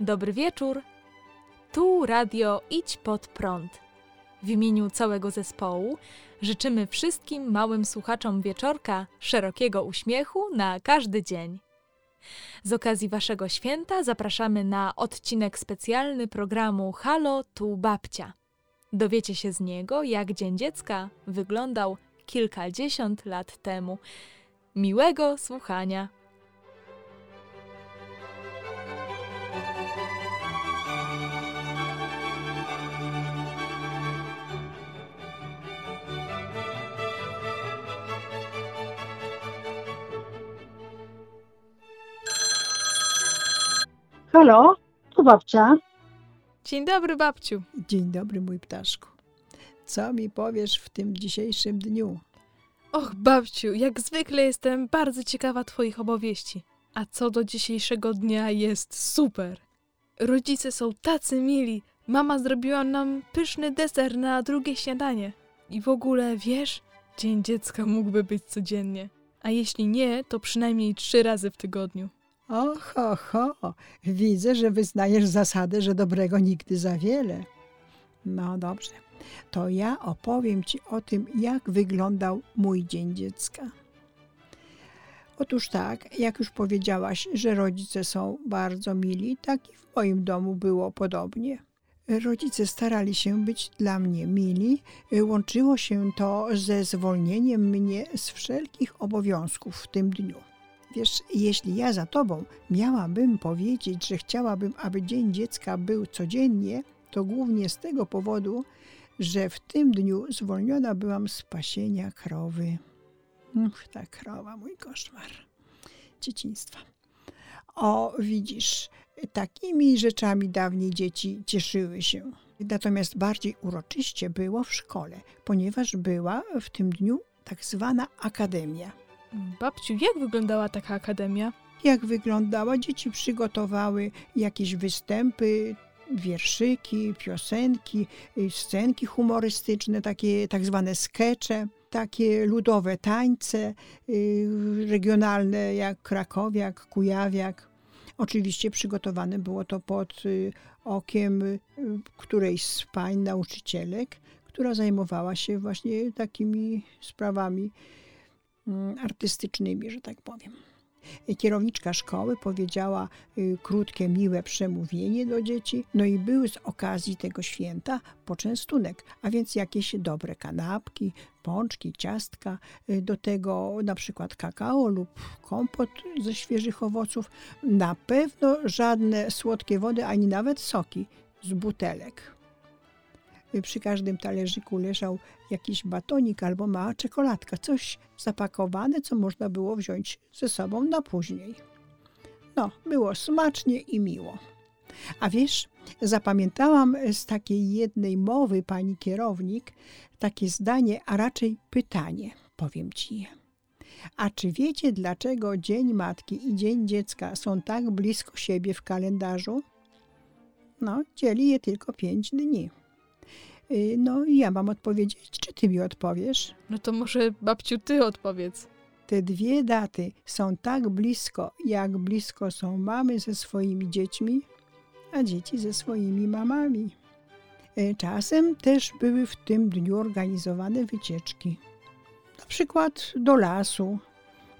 Dobry wieczór. Tu radio Idź pod prąd. W imieniu całego zespołu życzymy wszystkim małym słuchaczom wieczorka szerokiego uśmiechu na każdy dzień. Z okazji Waszego święta zapraszamy na odcinek specjalny programu Halo tu babcia. Dowiecie się z niego, jak Dzień Dziecka wyglądał kilkadziesiąt lat temu. Miłego słuchania. Halo, tu babcia. Dzień dobry, babciu. Dzień dobry, mój ptaszku. Co mi powiesz w tym dzisiejszym dniu? Och, babciu, jak zwykle jestem bardzo ciekawa Twoich opowieści. A co do dzisiejszego dnia jest super. Rodzice są tacy mili. Mama zrobiła nam pyszny deser na drugie śniadanie. I w ogóle, wiesz, Dzień Dziecka mógłby być codziennie. A jeśli nie, to przynajmniej trzy razy w tygodniu. Oho, ho, widzę, że wyznajesz zasadę, że dobrego nigdy za wiele. No dobrze, to ja opowiem Ci o tym, jak wyglądał mój Dzień Dziecka. Otóż tak, jak już powiedziałaś, że rodzice są bardzo mili, tak i w moim domu było podobnie. Rodzice starali się być dla mnie mili. Łączyło się to ze zwolnieniem mnie z wszelkich obowiązków w tym dniu. Wiesz, jeśli ja za tobą miałabym powiedzieć, że chciałabym, aby Dzień Dziecka był codziennie, to głównie z tego powodu, że w tym dniu zwolniona byłam z pasienia krowy. Uch, ta krowa, mój koszmar dzieciństwa. O, widzisz, takimi rzeczami dawniej dzieci cieszyły się. Natomiast bardziej uroczyście było w szkole, ponieważ była w tym dniu tak zwana akademia. Babciu, jak wyglądała taka akademia? Jak wyglądała? Dzieci przygotowały jakieś występy, wierszyki, piosenki, y, scenki humorystyczne, takie tak zwane skecze, takie ludowe tańce y, regionalne jak krakowiak, kujawiak. Oczywiście przygotowane było to pod y, okiem którejś z pań nauczycielek, która zajmowała się właśnie takimi sprawami artystycznymi, że tak powiem. Kierowniczka szkoły powiedziała y, krótkie, miłe przemówienie do dzieci, no i były z okazji tego święta poczęstunek, a więc jakieś dobre kanapki, pączki, ciastka, y, do tego na przykład kakao lub kompot ze świeżych owoców, na pewno żadne słodkie wody, ani nawet soki z butelek przy każdym talerzyku leżał jakiś batonik albo mała czekoladka, coś zapakowane, co można było wziąć ze sobą na później. No, było smacznie i miło. A wiesz, zapamiętałam z takiej jednej mowy pani kierownik takie zdanie, a raczej pytanie, powiem ci je. A czy wiecie, dlaczego Dzień Matki i Dzień Dziecka są tak blisko siebie w kalendarzu? No, dzieli je tylko pięć dni. Y, no i ja mam odpowiedzieć, czy ty mi odpowiesz? No to może babciu ty odpowiedz. Te dwie daty są tak blisko, jak blisko są mamy ze swoimi dziećmi, a dzieci ze swoimi mamami. Y, czasem też były w tym dniu organizowane wycieczki. Na przykład do lasu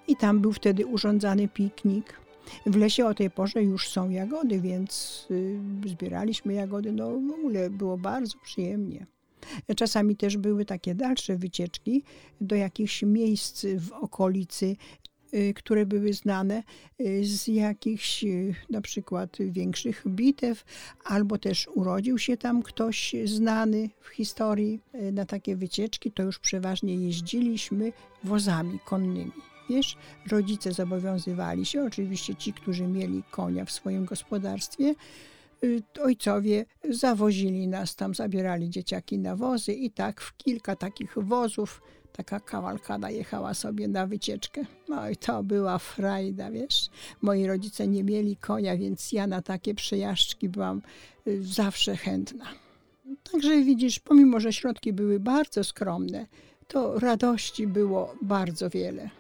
i tam był wtedy urządzany piknik. W lesie o tej porze już są jagody, więc y, zbieraliśmy jagody. No w ogóle było bardzo przyjemnie. Czasami też były takie dalsze wycieczki do jakichś miejsc w okolicy, y, które były znane y, z jakichś na przykład większych bitew, albo też urodził się tam ktoś znany w historii. Na takie wycieczki to już przeważnie jeździliśmy wozami konnymi. Wiesz, rodzice zobowiązywali się, oczywiście ci, którzy mieli konia w swoim gospodarstwie, y, ojcowie zawozili nas tam, zabierali dzieciaki na wozy i tak w kilka takich wozów taka kawalkada jechała sobie na wycieczkę. No i to była frajda, wiesz. Moi rodzice nie mieli konia, więc ja na takie przejażdżki byłam y, zawsze chętna. Także widzisz, pomimo, że środki były bardzo skromne, to radości było bardzo wiele.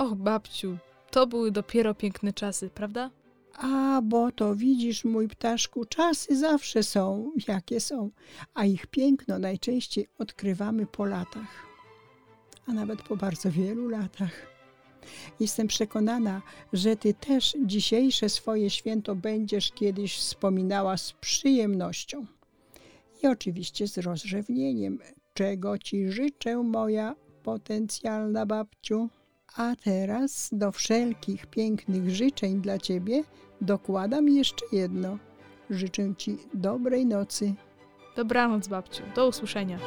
Och, babciu, to były dopiero piękne czasy, prawda? A, bo to widzisz, mój ptaszku, czasy zawsze są, jakie są, a ich piękno najczęściej odkrywamy po latach, a nawet po bardzo wielu latach. Jestem przekonana, że Ty też dzisiejsze swoje święto będziesz kiedyś wspominała z przyjemnością i oczywiście z rozrzewnieniem, czego Ci życzę, moja potencjalna babciu. A teraz do wszelkich pięknych życzeń dla Ciebie dokładam jeszcze jedno. Życzę Ci dobrej nocy. Dobranoc, babciu. Do usłyszenia.